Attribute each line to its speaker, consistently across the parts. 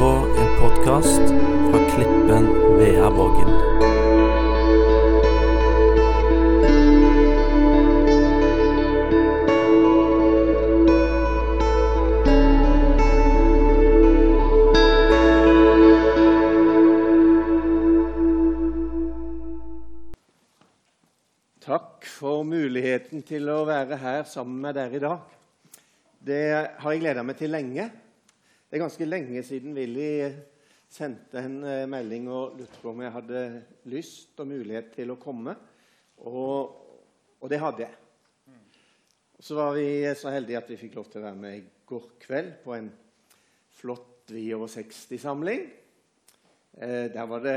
Speaker 1: på en podkast fra Klippen Veaborgen.
Speaker 2: Takk for muligheten til å være her sammen med dere i dag. Det har jeg gleda meg til lenge. Det er ganske lenge siden Willy sendte en eh, melding og lurte på om jeg hadde lyst og mulighet til å komme. Og, og det hadde jeg. Så var vi så heldige at vi fikk lov til å være med i går kveld på en flott Vi over 60-samling. Eh, der var det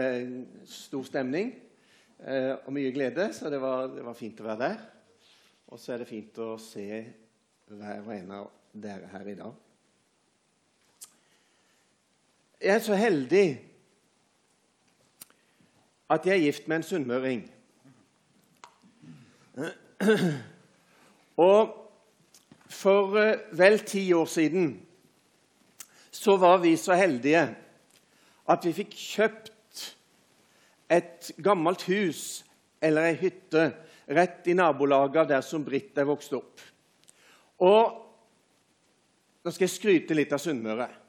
Speaker 2: stor stemning eh, og mye glede, så det var, det var fint å være der. Og så er det fint å se hver og en av dere her i dag. Jeg er så heldig at jeg er gift med en sunnmøring. Og for eh, vel ti år siden så var vi så heldige at vi fikk kjøpt et gammelt hus eller ei hytte rett i nabolaget der som Britt er vokst opp. Og Nå skal jeg skryte litt av Sunnmøre.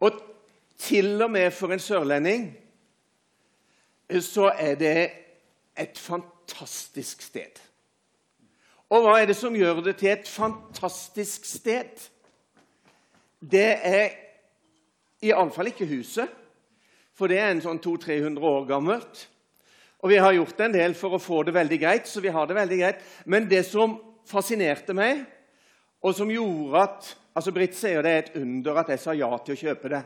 Speaker 2: Og til og med for en sørlending så er det et fantastisk sted. Og hva er det som gjør det til et fantastisk sted? Det er iallfall ikke huset, for det er en sånn 200-300 år gammelt. Og vi har gjort en del for å få det veldig greit, så vi har det veldig greit. Men det som fascinerte meg, og som gjorde at altså Britt sier det er et under at jeg sa ja til å kjøpe det.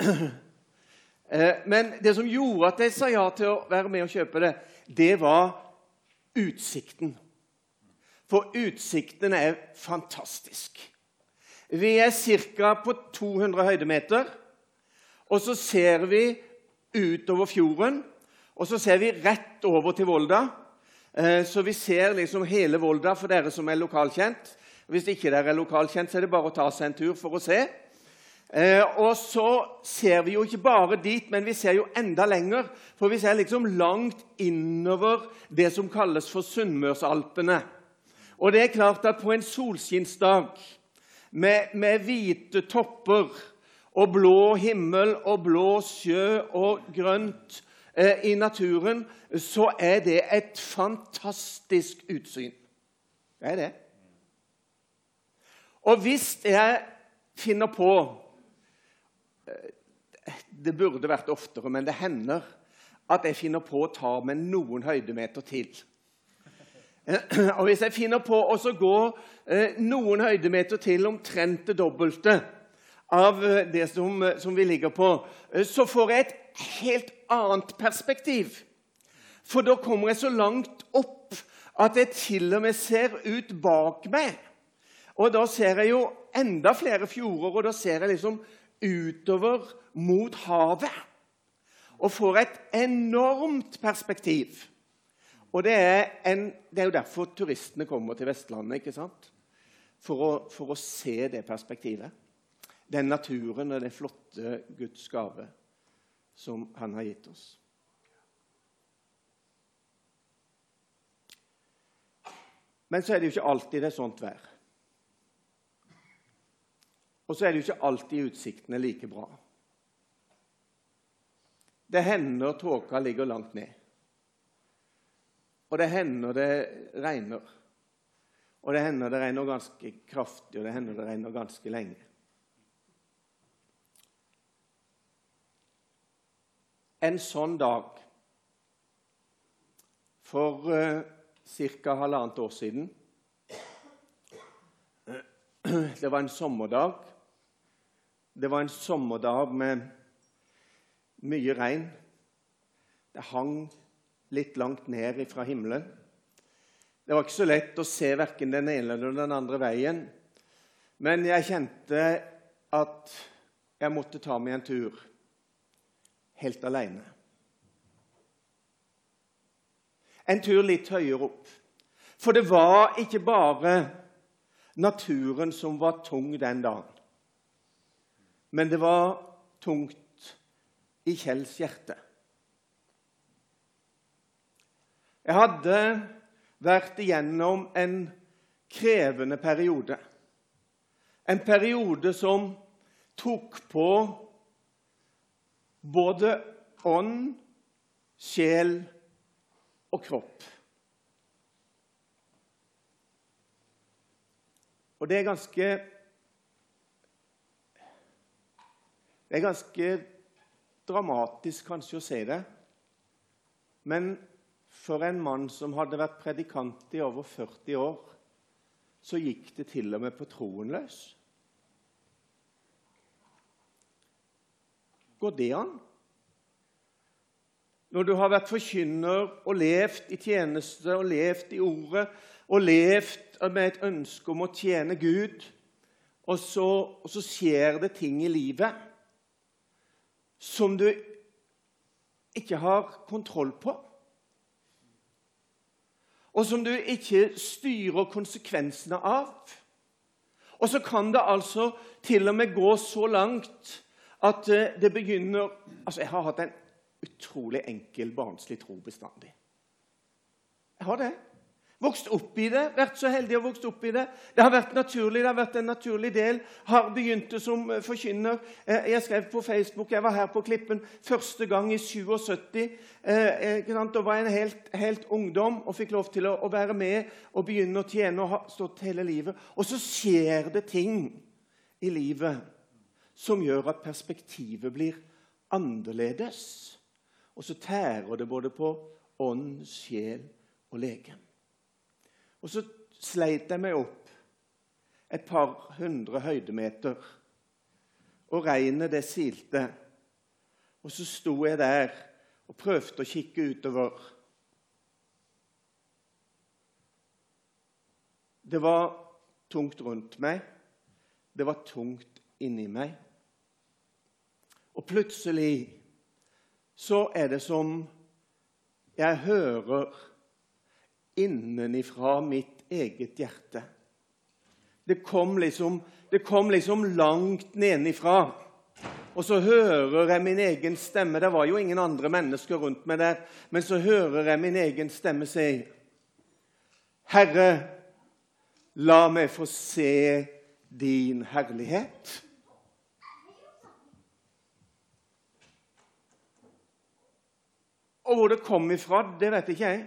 Speaker 2: Men det som gjorde at jeg sa ja til å være med og kjøpe det, det var utsikten. For utsikten er fantastisk. Vi er ca. på 200 høydemeter. Og så ser vi utover fjorden, og så ser vi rett over til Volda. Så vi ser liksom hele Volda for dere som er lokalkjent. Hvis ikke dere er lokalkjent, så er det bare å ta seg en tur for å se. Og så ser vi jo ikke bare dit, men vi ser jo enda lenger. For vi ser liksom langt innover det som kalles for Sunnmørsalpene. Og det er klart at på en solskinnsdag med, med hvite topper og blå himmel og blå sjø og grønt eh, i naturen, så er det et fantastisk utsyn. Det er det. Og hvis jeg finner på eh, Det burde vært oftere, men det hender at jeg finner på å ta med noen høydemeter til. Og hvis jeg finner på å gå eh, noen høydemeter til omtrent det dobbelte av eh, det som, som, vi ligger på, så får jeg et helt annet perspektiv. For da kommer jeg så langt opp at jeg til og med ser ut bak meg. Og da ser jeg jo enda flere fjorder, og da ser jeg liksom utover mot havet. Og får et enormt perspektiv. Og det er, en, det er jo derfor turistene kommer til Vestlandet. ikke sant? For å, for å se det perspektivet. Den naturen og det flotte Guds gave som han har gitt oss. Men så er det jo ikke alltid det er sånt vær. Og så er det jo ikke alltid utsiktene like bra. Det hender tåka ligger langt ned. Og det hender det regner. Og det hender det regner ganske kraftig, og det hender det regner ganske lenge. En sånn dag for uh, ca. halvannet år siden Det var en sommerdag. Det var en sommerdag med mye regn. Det hang litt langt ned fra himmelen. Det var ikke så lett å se verken den ene eller den andre veien. Men jeg kjente at jeg måtte ta meg en tur helt alene. En tur litt høyere opp. For det var ikke bare naturen som var tung den dagen. Men det var tungt i Kjells hjerte. Jeg hadde vært igjennom en krevende periode. En periode som tok på både ånd, sjel og kropp. Og det er ganske Det er ganske dramatisk kanskje å si det, men for en mann som hadde vært predikant i over 40 år, så gikk det til og med på troen løs. Går det an? Når du har vært forkynner og levd i tjeneste og levd i ordet og levd med et ønske om å tjene Gud, og så, og så skjer det ting i livet som du ikke har kontroll på, og som du ikke styrer konsekvensene av. Og så kan det altså til og med gå så langt at eh, det begynner Altså, jeg har hatt en utrolig enkel, barnslig tro bestandig. Jeg har det. Vokst opp i det, vært så heldig å vokse opp i det. Det har vært naturlig, det har vært en naturlig del. Har begynt som eh, forkynner. Eh, jeg skrev på Facebook jeg var her på Klippen første gang i 77. Eh, da var jeg en helt, helt ungdom og fikk lov til å, å, være med og begynne å tjene og ha stått hele livet. Og så skjer det ting i livet som gjør at perspektivet blir annerledes. Og så tærer det både på ånd, sjel og legem. Og så sleit jeg meg opp et par hundre høydemeter, og regnet det silte. Og så sto jeg der og prøvde å kikke utover. Det var tungt rundt meg. Det var tungt inni meg. Og plutselig så er det som jeg hører innenifra mitt eget hjerte. Det kom liksom, det kom liksom langt nedenifra. Og så hører jeg min egen stemme. Det var jo ingen andre mennesker rundt meg der. Men så hører jeg min egen stemme si Herre, la meg få se din herlighet. Og hvor det kom ifra, det vet ikke jeg.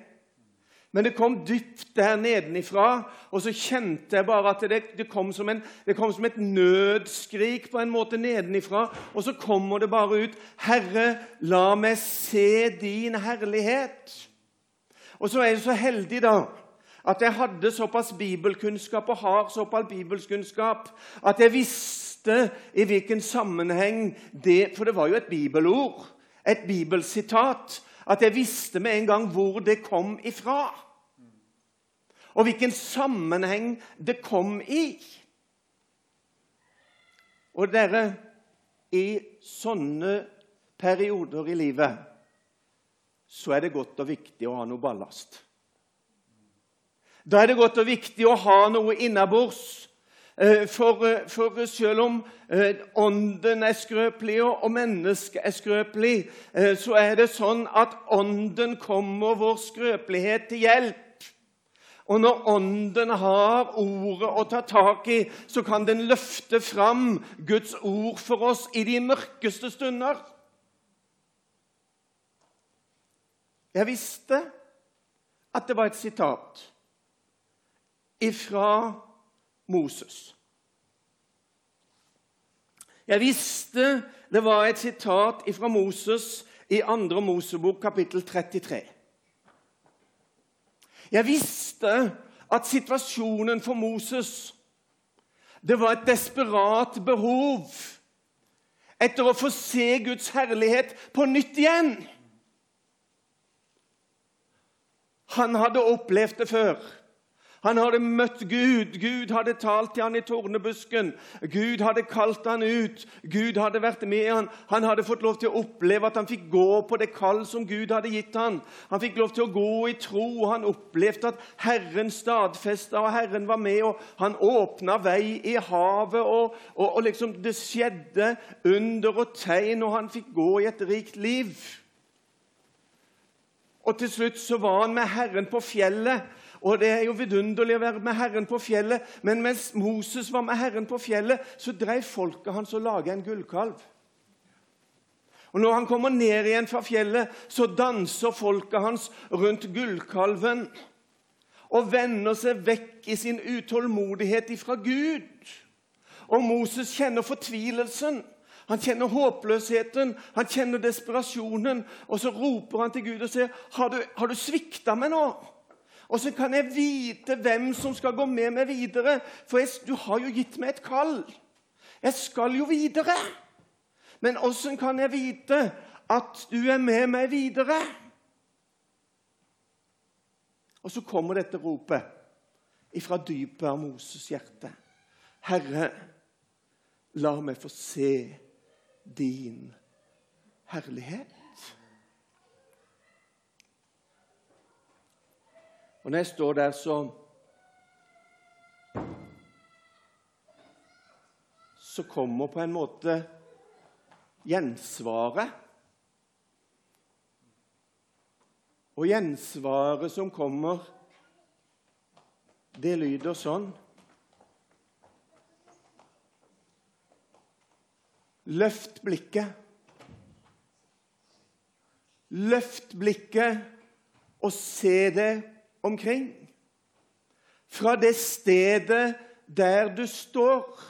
Speaker 2: Men det kom dypt der nedenifra, og så kjente jeg bare at det, det, kom en, det, kom som et nødskrik på en måte nedenifra. Og så kommer det bare ut 'Herre, la meg se din herlighet'. Og så er jeg så heldig, da, at jeg hadde såpass bibelkunnskap og har såpass bibelkunnskap at jeg visste i hvilken sammenheng det For det var jo et bibelord, et bibelsitat at jeg visste med en gang hvor det kom ifra. Og hvilken sammenheng det kom i. Og dere, i sånne perioder i livet så er det godt og viktig å ha noe ballast. Da er det godt og viktig å ha noe innabords for, eh, for, selv om eh, ånden er skrøpelig og mennesket er skrøpelig, så er det sånn at ånden kommer vår skrøpelighet til hjelp. Og når ånden har ordet å ta tak i, så kan den løfte fram Guds ord for oss i de mørkeste stunder. Jeg visste at det var et sitat ifra Moses. Jeg visste det var et sitat fra Moses i 2. Mosebok, kapittel 33. Jeg visste at situasjonen for Moses det var et desperat behov etter å få se Guds herlighet på nytt igjen. Han hadde opplevd det før. Han hadde møtt Gud. Gud hadde talt til han i tornebusken. Gud hadde kalt han ut. Gud hadde vært med han. Han hadde fått lov til å oppleve at han fikk gå på det kall som Gud hadde gitt han. Han fikk lov til å gå i tro. Han opplevde at Herren stadfesta, og Herren var med. og Han åpna vei i havet, og, og, og liksom det skjedde under og tegn, og han fikk gå i et rikt liv. Og til slutt så var han med Herren på fjellet. Og Det er jo vidunderlig å være med Herren på fjellet, men mens Moses var med Herren på fjellet, så drev folket hans og laga en gullkalv. Og Når han kommer ned igjen fra fjellet, så danser folket hans rundt gullkalven og vender seg vekk i sin utålmodighet ifra Gud. Og Moses kjenner fortvilelsen. Han kjenner håpløsheten, han kjenner desperasjonen. Og så roper han til Gud og sier, 'Har du, har du svikta meg nå?' Og så kan jeg vite hvem som skal gå med meg videre, for jeg, du har jo gitt meg et kall. Jeg skal jo videre. Men åssen kan jeg vite at du er med meg videre? Og så kommer dette ropet ifra dypet av Moses hjerte. Herre, la meg få se din herlighet. Og når jeg står der, så Så kommer på en måte gjensvaret. Og gjensvaret som kommer, det lyder sånn Løft blikket. Løft blikket og se det omkring. Fra det stedet der du står.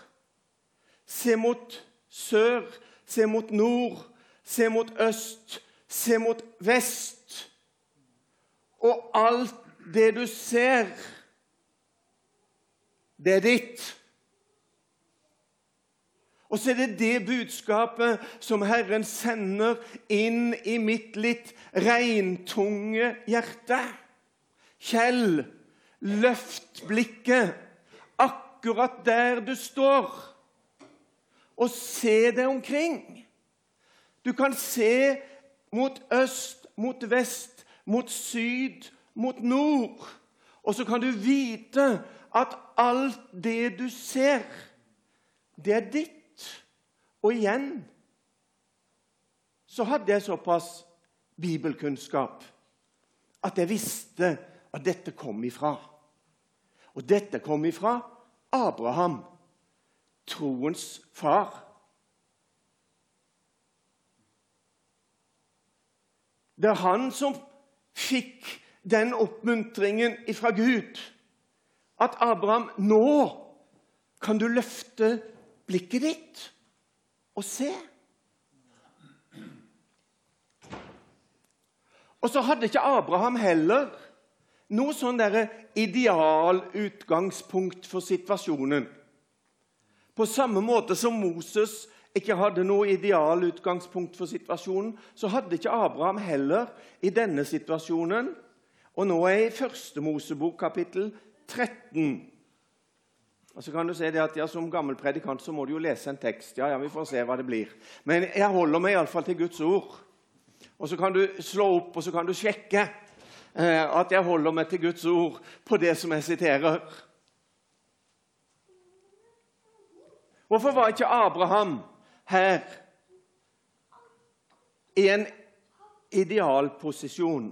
Speaker 2: Se mot sør, se mot nord, se mot øst, se mot vest. Og alt det du ser, det er ditt. Og så er det det budskapet som Herren sender inn i mitt litt regntunge hjerte. Kjell, løft blikket akkurat der du står, og se deg omkring. Du kan se mot øst, mot vest, mot syd, mot nord. Og så kan du vite at alt det du ser, det er ditt. Og igjen så hadde jeg såpass bibelkunnskap at jeg visste at dette kom ifra. Og dette kom ifra Abraham, troens far. Det er han som fikk den oppmuntringen fra Gud. At Abraham, nå kan du løfte blikket ditt og se. Og så hadde ikke Abraham heller noe sånn idealutgangspunkt for situasjonen. På samme måte som Moses ikke hadde noe idealutgangspunkt for situasjonen, så hadde ikke Abraham heller i denne situasjonen. Og nå er jeg i Første Mosebok, kapittel 13. Og så kan du se det at ja, Som gammel predikant så må du jo lese en tekst. Ja, ja, Vi får se hva det blir. Men jeg holder meg iallfall til Guds ord. Og så kan du slå opp og så kan du sjekke at jeg holder meg til Guds ord på det som jeg siterer. Hvorfor var ikke Abraham her i en idealposisjon?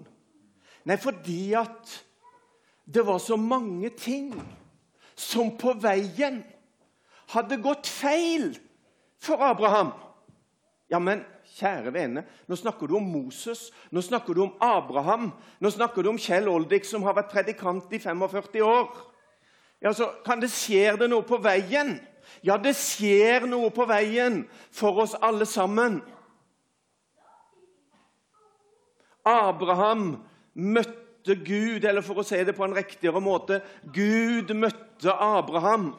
Speaker 2: Nei, fordi at det var så mange ting som på veien hadde gått feil for Abraham. Ja, men kjære vene, nå snakker du om Moses, nå snakker du om Abraham, nå snakker du om Kjell Oldik, som har vært predikant i 45 år. Ja, så Kan det skje det noe på veien? Ja, det skjer noe på veien for oss alle sammen. Abraham møtte Gud, eller for å si det på en riktigere måte Gud møtte Abraham.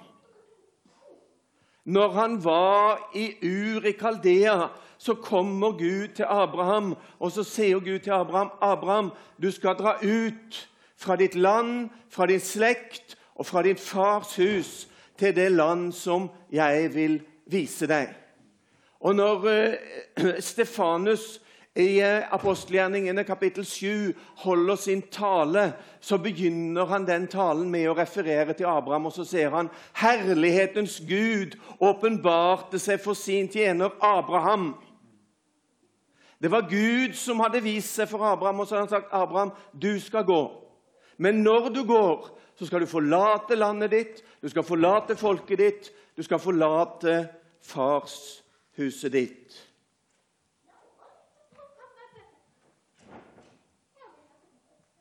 Speaker 2: Når han var i Ur i Kaldea, så kommer Gud til Abraham, og så sier Gud til Abraham, 'Abraham, du skal dra ut fra ditt land, fra din slekt og fra din fars hus til det land som jeg vil vise deg. Og når eh, Stefanus i eh, apostelgjerningene kapittel 7 holder sin tale, så begynner han den talen med å referere til Abraham, og så sier han Herlighetens Gud åpenbarte seg for sin tjener Abraham. Det var Gud som hadde vist seg for Abraham, og så hadde han sagt Abraham, du skal gå. Men når du går, så skal du forlate landet ditt, du skal forlate folket ditt, du skal forlate farshuset ditt.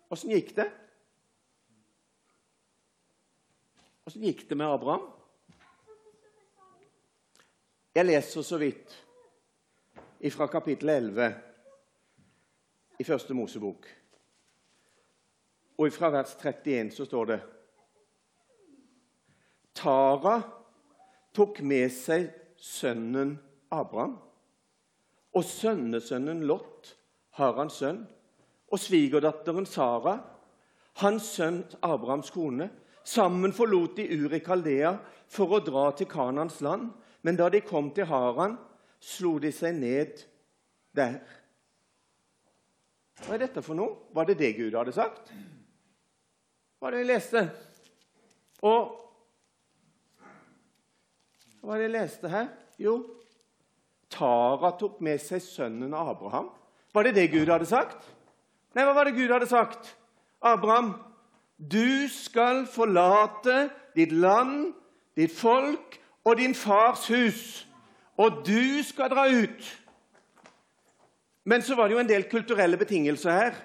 Speaker 2: Åssen gikk det? Åssen gikk det med Abraham? Jeg leser så vidt fra kapittel 11 i Første Mosebok. Og fra vers 31 så står det Tara tok med seg sønnen Abraham. Og sønnesønnen Lot har hans sønn og svigerdatteren Sara, hans sønn Abrahams kone, sammen forlot de Ur i Kaldea for å dra til Kanans land. Men da de kom til Haran, slo de seg ned der. Hva er dette for noe? Var det det Gud hadde sagt? Hva var det vi leste? Og Hva var det jeg leste her? Jo, Tara tok med seg sønnen Abraham. Var det det Gud hadde sagt? Nei, hva var det Gud hadde sagt? Abraham, du skal forlate ditt land, ditt folk og din fars hus, og du skal dra ut. Men så var det jo en del kulturelle betingelser her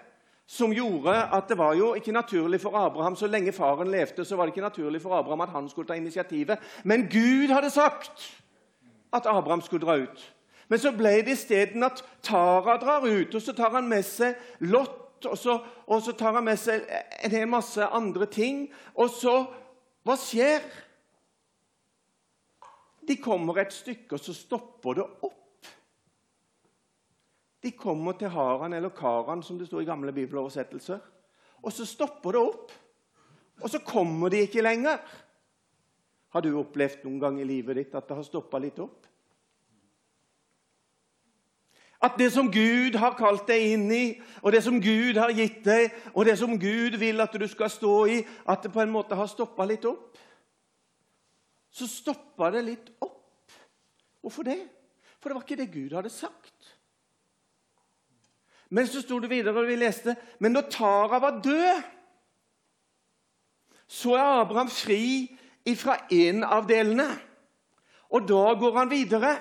Speaker 2: som gjorde at det var jo ikke naturlig for Abraham Så lenge faren levde, så var det ikke naturlig for Abraham at han skulle ta initiativet. Men Gud hadde sagt at Abraham skulle dra ut. Men så ble det isteden at Tara drar ut, og så tar han med seg Lot og så, og så tar han med seg en hel masse andre ting. Og så Hva skjer? De kommer et stykke, og så stopper det opp. De kommer til Haran eller Karan, som det står i gamle bibeloversettelser. Og så stopper det opp. Og så kommer de ikke lenger. Har du opplevd noen gang i livet ditt at det har stoppa litt opp? At det som Gud har kalt deg inn i, og det som Gud har gitt deg, og det som Gud vil at du skal stå i, at det på en måte har stoppa litt opp. Så stoppa det litt opp. Hvorfor det? For det var ikke det Gud hadde sagt. Men så sto det videre, og vi leste Men når Tara var død, så er Abraham fri ifra en av delene. Og da går han videre.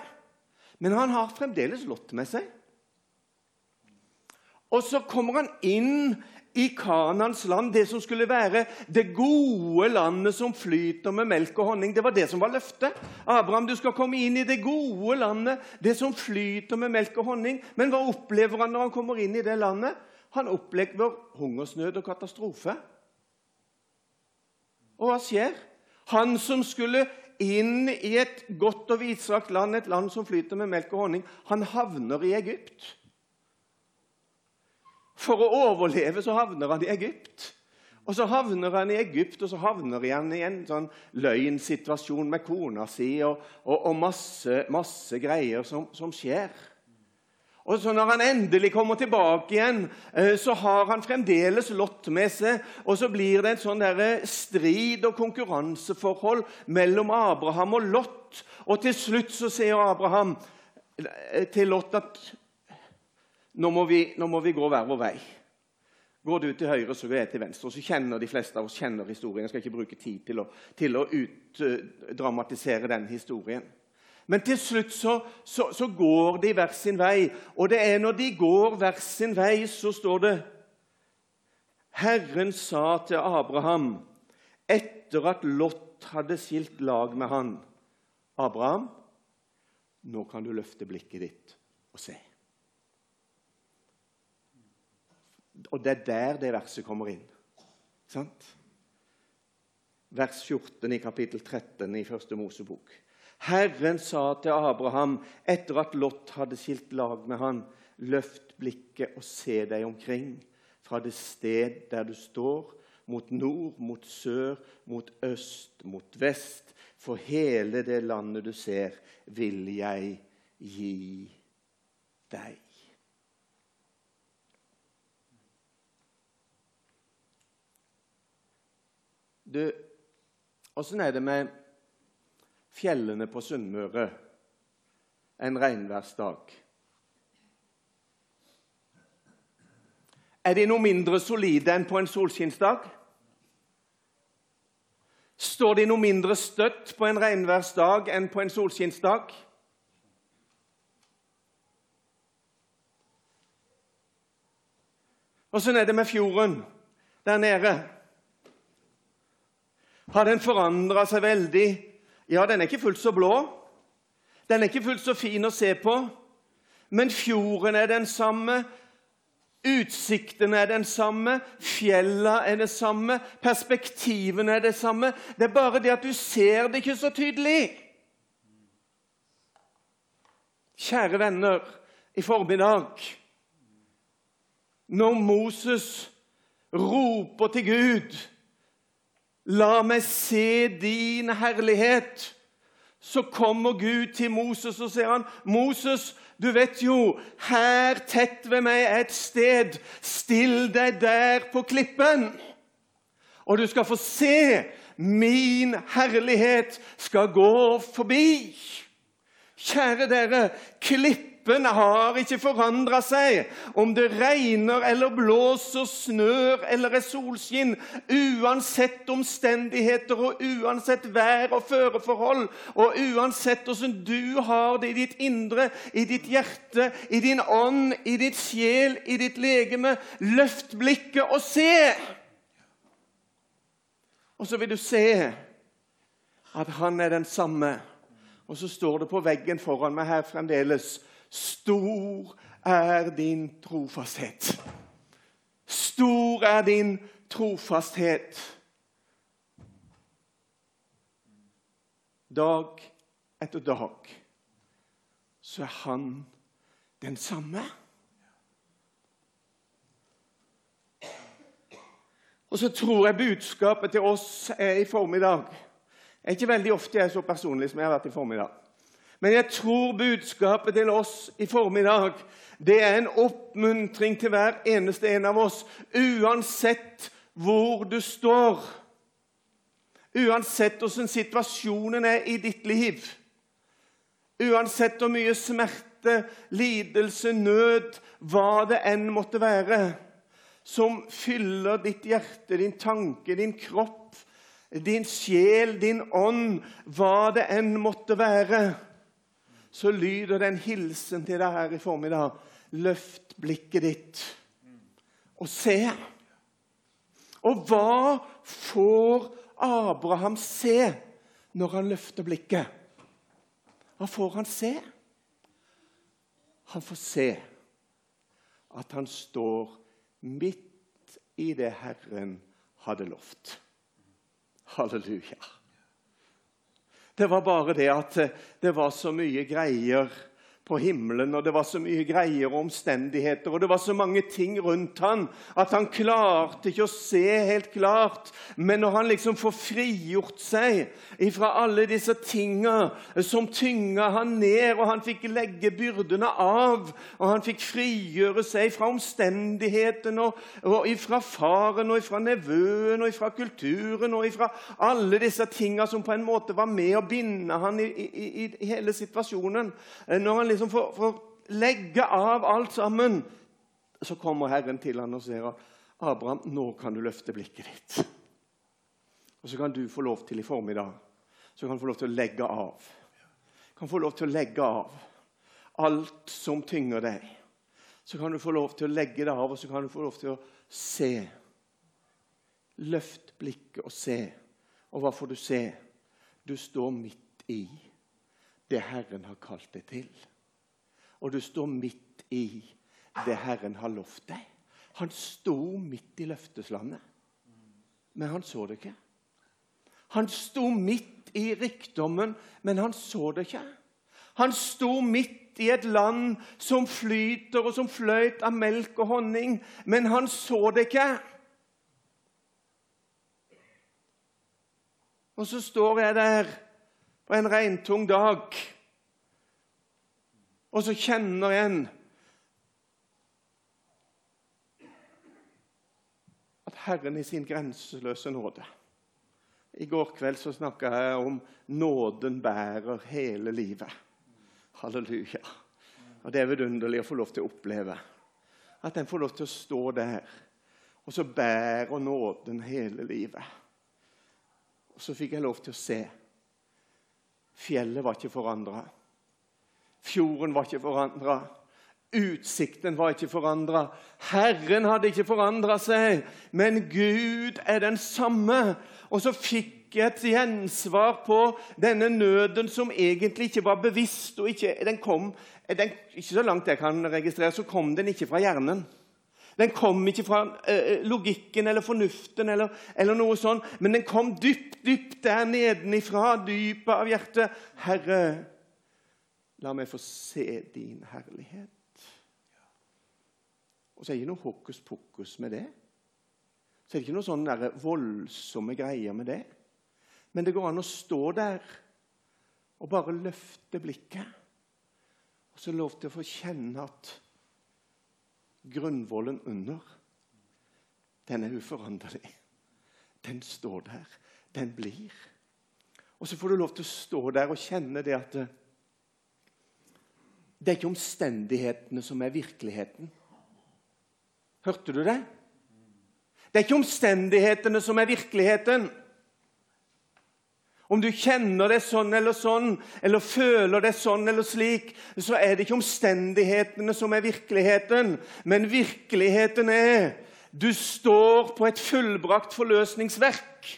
Speaker 2: Men han har fremdeles Lot med seg. Og så kommer han inn i Kanans land, det som skulle være det gode landet som flyter med melk og honning. Det var det som var løftet. Abraham, du skal komme inn i det gode landet, det som flyter med melk og honning. Men hva opplever han når han kommer inn i det landet? Han opplever hungersnød og katastrofe. Og hva skjer? Han som skulle inn i et godt og vidstrakt land, et land som flyter med melk og honning. Han havner i Egypt. For å overleve så havner han i Egypt. Og så havner han i Egypt, og så havner han i en sånn løgnsituasjon med kona si og, og, og masse, masse, greier som, som skjer. Og så Når han endelig kommer tilbake igjen, eh, så har han fremdeles Lot med seg. Og så blir det en sånn strid og konkurranseforhold mellom Abraham og Lot. Og til slutt så sier Abraham eh, til Lot at nå må, vi, nå må vi gå hver vår vei. Går du til høyre, så går jeg til venstre. Og så kjenner De fleste av oss kjenner historien. Jeg skal ikke bruke tid til å, til å utdramatisere den historien. Men til slutt så, så, så, går de hver sin vei. Og det er når de går hver sin vei, så står det Herren sa til Abraham etter at Lot hadde skilt lag med han, Abraham, nå kan du løfte blikket ditt og se. Og det er der det verset kommer inn. Sant? Vers 14 i kapittel 13 i Første Mosebok. Herren sa til Abraham etter at Lot hadde skilt lag med han, løft blikket og se deg omkring fra det sted der du står, mot nord, mot sør, mot øst, mot vest. For hele det landet du ser, vil jeg gi deg. Du, åssen er det med fjellene på Sunnmøre en regnværsdag? Er de noe mindre solide enn på en solskinnsdag? Står de noe mindre støtt på en regnværsdag enn på en solskinnsdag? Åssen er det med fjorden der nede? Har den forandra seg veldig? Ja, den er ikke fullt så blå. Den er ikke fullt så fin å se på. Men fjorden er den samme, Utsikten er den samme, fjella er det samme, perspektivene er det samme. Det er bare det at du ser det ikke så tydelig. Kjære venner, i formiddag Når Moses roper til Gud 'La meg se din herlighet', så kommer Gud til Moses og sier han, 'Moses, du vet jo, her tett ved meg er et sted. Still deg der på klippen, og du skal få se. Min herlighet skal gå forbi. Kjære dere, klipp Klippen har ikke forandra seg. Om det regner eller blåser, snør eller er solskinn. Uansett omstendigheter og uansett vær og føreforhold, og uansett hvordan du har det i ditt indre, i ditt hjerte, i din ånd, i ditt sjel, i ditt legeme, løft blikket og se. Og så vil du se at han er den samme. Og så står det på veggen foran meg her fremdeles Stor er din trofasthet. Stor er din trofasthet. Dag etter dag så er han den samme. Og så tror jeg budskapet til oss er i formiddag. Det er ikke veldig ofte jeg er så personlig som jeg har vært i formiddag. Men jeg tror budskapet til oss i formiddag det er en oppmuntring til hver eneste en av oss, uansett hvor du står. Uansett hvordan situasjonen er i ditt liv. Uansett hvor mye smerte, lidelse, nød, hva det enn måtte være, som fyller ditt hjerte, din tanke, din kropp, din sjel, din ånd, hva det enn måtte være så lyder det en hilsen til deg her i formiddag. Løft blikket ditt og se. Og hva får Abraham se når han løfter blikket? Hva får han se? Han får se at han står midt i det Herren hadde lovt. Halleluja. Det var bare det at eh, det var så mye greier på himmelen, og det var så mye greier og omstendigheter, og det var så mange ting rundt han at han klarte ikke å se helt klart. Men når han liksom får frigjort seg ifra alle disse tinga som tynga han ned, og han fikk legge byrdene av, og han fikk frigjøre seg fra omstendighetene og, og ifra faren og ifra nevøen og ifra kulturen og ifra alle disse tinga som på en måte var med å binde han i, i, i hele situasjonen når han liksom får, får legge av alt sammen, så kommer Herren til han og sier Abraham, nå kan du løfte blikket ditt. Og så kan du få lov til i formiddag så kan du få lov til å legge av. Kan få lov til å legge av alt som tynger deg. Så kan du få lov til å legge det av, og så kan du få lov til å se. Løft blikket og se. Og hva får du se? Du står midt i det Herren har kalt deg til og du står midt i det Herren har lovt deg. Han sto midt i løfteslandet, men han så det ikke. Han sto midt i rikdommen, men han så det ikke. Han sto midt i et land som flyter og som fløyt av melk og honning, men han så det ikke. Og så står jeg der på en regntung dag, og så kjenner en at Herren i sin grenseløse nåde I går kveld så snakka jeg om nåden bærer hele livet. Halleluja. Og Det er vidunderlig å få lov til å oppleve. At en får lov til å stå der, og så bærer nåden hele livet. Og så fikk jeg lov til å se. Fjellet var ikke forandra. Fjorden var ikke forandra. Utsikten var ikke forandra. Herren hadde ikke forandra seg, men Gud er den samme. Og så fikk jeg et gjensvar på denne nøden som egentlig ikke var bevisst. og ikke, den kom, den, Ikke så langt jeg kan registrere, så kom den ikke fra hjernen. Den kom ikke fra eh, logikken eller fornuften, eller, eller, noe sånt, men den kom dypt, dypt der nedenifra, dypet av hjertet. Herre, la meg få se din herlighet. Og så er det ikke noe hokus pokus med det. Så er det ikke noe sånn der voldsomme greier med det. Men det går an å stå der og bare løfte blikket. Og så lov til å få kjenne at grunnvollen under, den er uforanderlig. Den står der. Den blir. Og så får du lov til å stå der og kjenne det at det, er ikke omstendighetene som er virkeligheten. Hørte du det? Det er ikke omstendighetene som er virkeligheten. Om du kjenner det sånn eller sånn, eller føler det sånn eller slik, så er det ikke omstendighetene som er virkeligheten, men virkeligheten er du står på et fullbrakt forløsningsverk.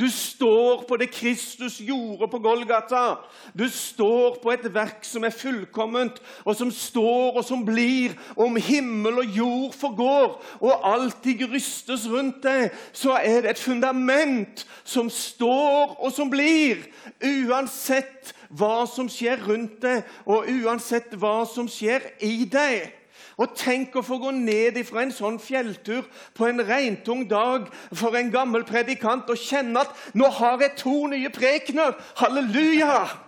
Speaker 2: Du står på det Kristus gjorde på Golgata. Du står på et verk som er fullkomment, og som står og som blir. Om himmel og jord forgår, og alltid rystes rundt deg, så er det et fundament som står og som blir. Uansett hva som skjer rundt deg, og uansett hva som skjer i deg. Og tenk å få gå ned ifra en sånn fjelltur på en regntung dag for en gammel predikant og kjenne at 'nå har jeg to nye prekener'. Halleluja!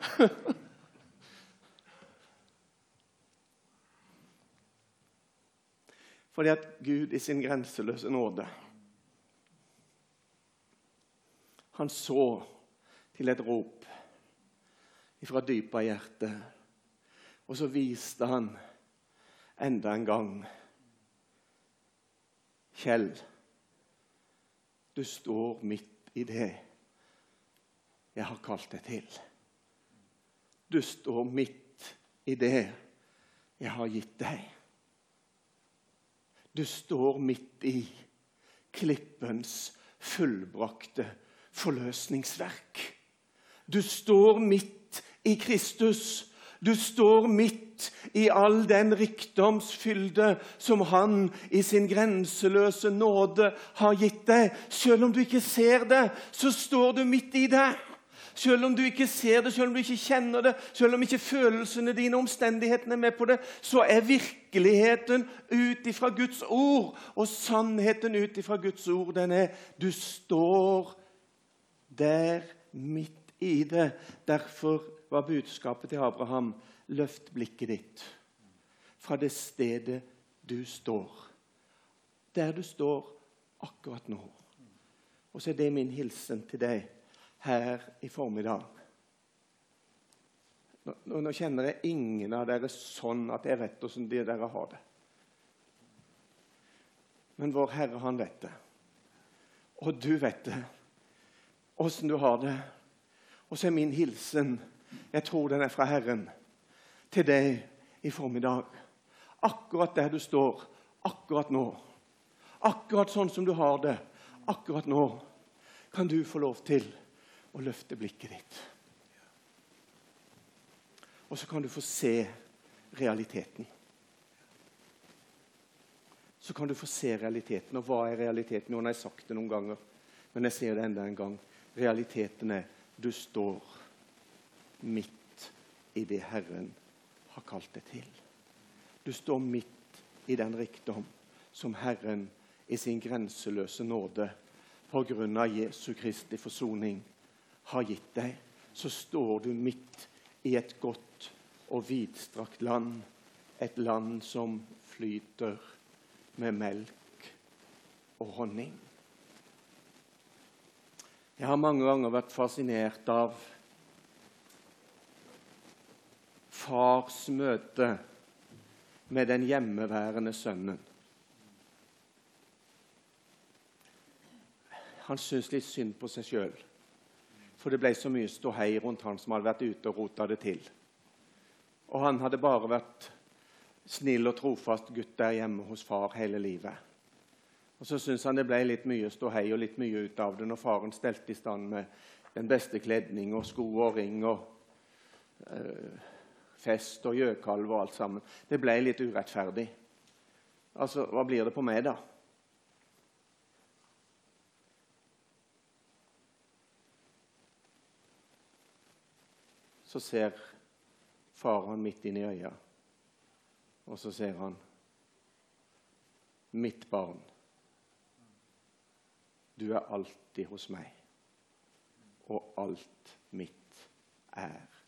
Speaker 2: Fordi at Gud i sin grenseløse nåde Han så til et rop fra dypet av hjertet, og så viste han enda en gang. Kjell, du står midt i det jeg har kalt deg til. Du står midt i det jeg har gitt deg. Du står midt i klippens fullbrakte forløsningsverk. Du står midt i Kristus. Du står midt i all den rikdomsfylde som Han i sin grenseløse nåde har gitt deg. Selv om du ikke ser det, så står du midt i det. Selv om du ikke ser det, selv om du ikke kjenner det, selv om ikke følelsene dine omstendighetene er med på det, så er virkeligheten ut ifra Guds ord. Og sannheten ut ifra Guds ord, den er du står der midt i det. Derfor var budskapet til Abraham løft blikket ditt fra det stedet du står. Der du står akkurat nå. Og så er det min hilsen til deg her i formiddag. Nå, nå kjenner jeg ingen av dere sånn at jeg vet hvordan de dere har det. Men vår Herre, han vet det. Og du vet det. Åssen du har det. Og så er min hilsen jeg tror den er fra Herren til deg i formiddag. Akkurat der du står, akkurat nå. Akkurat sånn som du har det akkurat nå, kan du få lov til å løfte blikket ditt. Og så kan du få se realiteten. Så kan du få se realiteten. Og hva er realiteten? Nå har jeg sagt det noen ganger, men jeg ser det enda en gang. Realiteten er du står midt i det Herren har kalt deg til. Du står midt i den rikdom som Herren i sin grenseløse nåde på grunn av Jesu Kristi forsoning har gitt deg, så står du midt i et godt og vidstrakt land. Et land som flyter med melk og honning. Jeg har mange ganger vært fascinert av fars møte med den hjemmeværende sønnen. Han syntes litt synd på seg sjøl, for det ble så mye ståhei rundt han som hadde vært ute og rota det til. Og han hadde bare vært snill og trofast gutt der hjemme hos far hele livet. Og Så syntes han det ble litt mye ståhei og litt mye ut av det når faren stelte i stand med den beste kledning og sko og ring og øh, fest og gjøkalv og alt sammen. Det ble litt urettferdig. Altså, hva blir det på meg, da? Så ser far han midt inn i øya, og så ser han Mitt barn, du er alltid hos meg, og alt mitt er